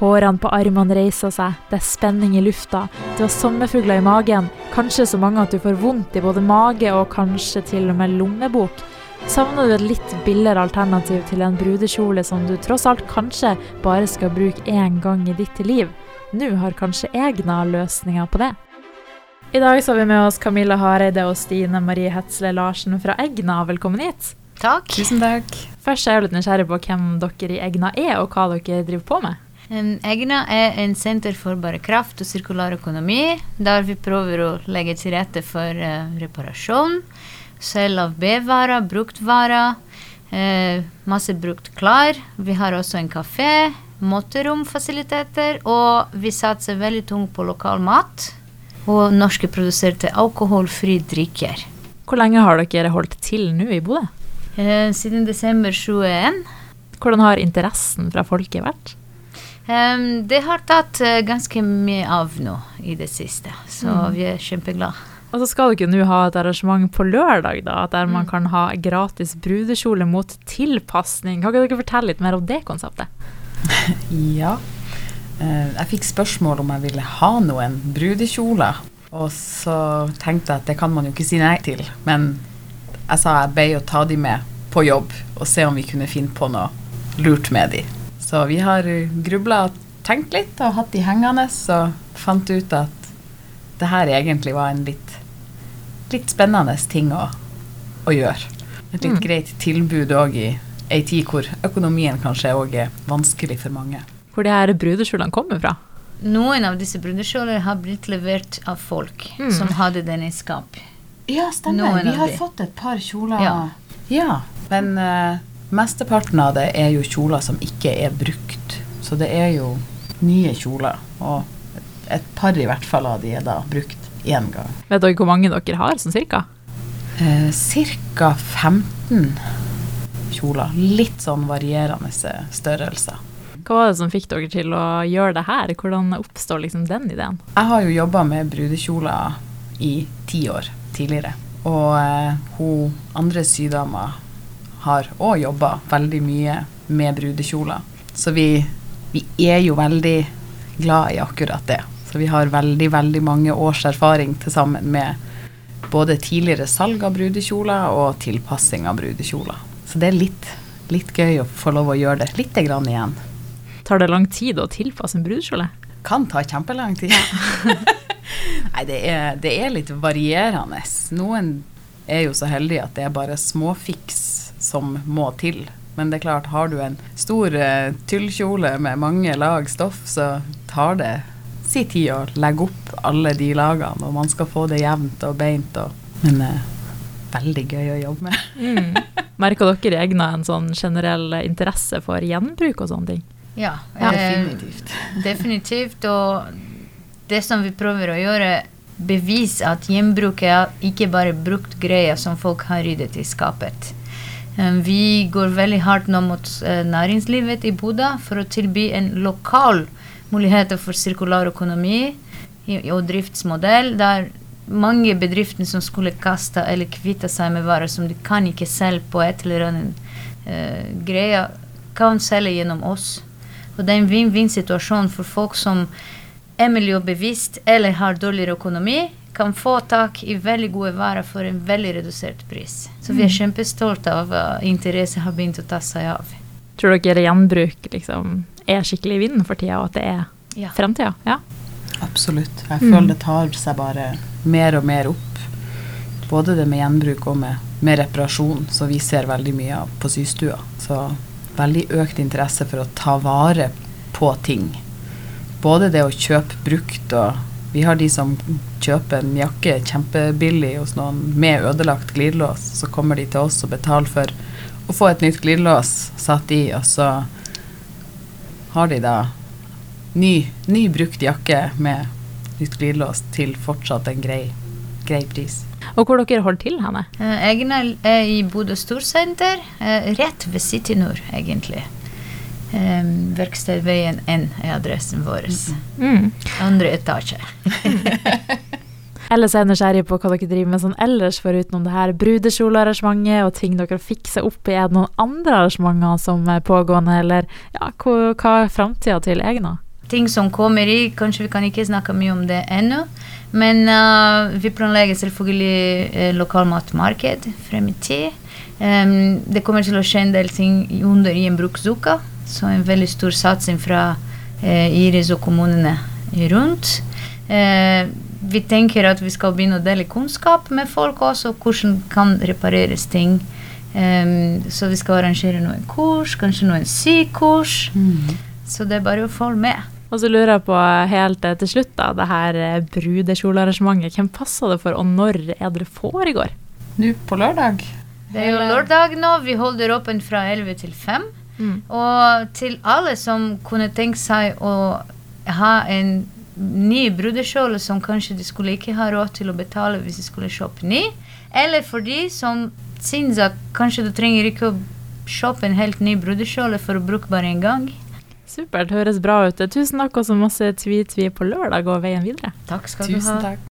Hårene på armene reiser seg, det er spenning i lufta, du har sommerfugler i magen, kanskje så mange at du får vondt i både mage og kanskje til og med lommebok. Savner du et litt billigere alternativ til en brudekjole som du tross alt kanskje bare skal bruke én gang i ditt liv? Nå har kanskje Egna løsninger på det. I dag så har vi med oss Camilla Hareide og Stine Marie Hetzle Larsen fra Egna. Velkommen hit. Takk. Tusen takk. Først er jeg litt nysgjerrig på hvem dere i Egna er, og hva dere driver på med. Egna er en senter for bærekraft og sirkulær økonomi, der vi prøver å legge til rette for uh, reparasjon, selv av B-varer, bruktvarer, uh, masse brukt klær. Vi har også en kafé, måteromfasiliteter, og vi satser veldig tungt på lokal mat og norske produserte alkoholfri drikker. Hvor lenge har dere holdt til nå i Bodø? Uh, siden desember 21. Hvordan har interessen fra folket vært? Um, det har tatt uh, ganske mye av nå i det siste, så Mm. vi er kjempeglade. Og så skal dere nå ha et arrangement på lørdag, da, der man Mm. kan ha gratis brudekjole mot tilpasning. Kan ikke dere fortelle litt mer om det konseptet? Ja. Uh, Jeg fikk spørsmål om jeg ville ha noen brudekjoler. Og så tenkte jeg at det kan man jo ikke si nei til. Men jeg sa jeg ble å ta de med på jobb og se om vi kunne finne på noe lurt med de. Så vi har grubla og tenkt litt og hatt de hengende og fant ut at det her egentlig var en litt, litt spennende ting å, å gjøre. Et litt Mm. greit tilbud òg i ei tid hvor økonomien kanskje òg er vanskelig for mange. Hvor de her brudekjolene kommer fra? Noen av disse brudekjolene har blitt levert av folk Mm. som hadde den i skap. Ja, stemmer. Noen Vi har de. fått et par kjoler. Ja. Ja, men eh, mesteparten av det er jo kjoler som ikke er brukt. Så det er jo nye kjoler. Og et par i hvert fall av de er da brukt én gang. Vet dere hvor mange dere har, sånn cirka? Eh, cirka 15 kjoler. Litt sånn varierende størrelser. Hva var det som fikk dere til å gjøre det her? Hvordan oppstår liksom den ideen? Jeg har jo jobba med brudekjoler i ti år tidligere. Og eh, hun andre sydama har òg jobba veldig mye med brudekjoler. Så vi, vi er jo veldig glad i akkurat det. Så vi har veldig, veldig mange års erfaring til sammen med både tidligere salg av brudekjoler og tilpassing av brudekjoler. Så det er litt, litt gøy å få lov å gjøre det lite grann igjen. Tar det lang tid å tilpasse en brudekjole? Kan ta kjempelang tid. Nei, det er, det er litt varierende. Noen er jo så heldige at det er bare småfiks som må til. Men det er klart, har du en stor uh, tyllkjole med mange lag stoff, så tar det si tid å legge opp alle de lagene, og man skal få det jevnt og beint. Og, men uh, veldig gøy å jobbe med. Mm. Merker dere Egna en sånn generell interesse for gjenbruk og sånne ting? Ja, Ja, eh, definitivt. definitivt. Og det som vi prøver å gjøre, bevise at gjenbruk er ikke bare brukt greier som folk har ryddet i skapet. Eh, Vi går veldig hardt nå mot eh, næringslivet i Bodø for å tilby en lokal mulighet for sirkular økonomi og driftsmodell, der mange bedrifter som skulle kaste eller kvitte seg med varer som de kan ikke selge på et eller annet uh, greie, kan selge gjennom oss. Og det er en vinn-vinn-situasjon for folk som er miljøbevisst eller har dårligere økonomi, kan få tak i veldig gode varer for en veldig redusert pris. Så vi er kjempestolte av at interesse har begynt å ta seg av. Tror dere gjenbruk liksom er skikkelig i vinden for tida, og at det er Ja. fremtida? Ja. Absolutt. Jeg Mm. føler det tar seg bare mer og mer opp. Både det med gjenbruk og med, med reparasjon, som vi ser veldig mye av på systua. Så veldig økt interesse for å ta vare på ting. Både det å kjøpe brukt og Vi har de som kjøper en jakke kjempebillig hos noen med ødelagt glidelås. Så kommer de til oss og betaler for å få et nytt glidelås satt i, og så har de da ny, ny brukt jakke med nytt glidelås til fortsatt en grei, grei pris. Og hvor dere holder til henne? Jeg er i Bodø Storsenter, eh, rett ved City Nord, egentlig. Eh, Verkstedveien N er adressen vår. Mm. Andre etasje. Ellers er jeg nysgjerrig på hva dere driver med sånn ellers, forutenom det her brudekjolearrangementet og ting dere fikser opp i. Er det noen andre arrangementer som er pågående, eller ja, hva, hva er framtida til Egna? ting som kommer i. Kanskje vi kan ikke snakke mye om det ennå. Men uh, vi planlegger selvfølgelig uh, lokalmatmarked frem i tid. Um, det kommer til å skje en del ting under i en bruksuke. Så en veldig stor satsing fra eh, Iris og kommunene rundt. Eh, vi tenker at vi skal begynne å dele kunnskap med folk også, hvordan kan repareres ting. Um, så vi skal arrangere noen kurs, kanskje noen sykurs. Mm. Så det er bare å følge med. Og så lurer jeg på helt eh, til slutt, da, det her eh, brudekjolearrangementet. Hvem passer det for, og når er det i foregår? Nå på lørdag. Det er jo lørdag nå. Vi holder åpen fra 11 til 5. Mm. Og til alle som kunne tenke seg å ha en ny brudekjole som kanskje de skulle ikke ha råd til å betale hvis de skulle kjøpe ny, eller for de som syns at kanskje du trenger ikke å kjøpe en helt ny brudekjole for å bruke bare en gang. Supert, høres bra ut. Tusen takk og så masse tvi-tvi på lørdag og veien videre. Takk skal du Tusen ha. takk.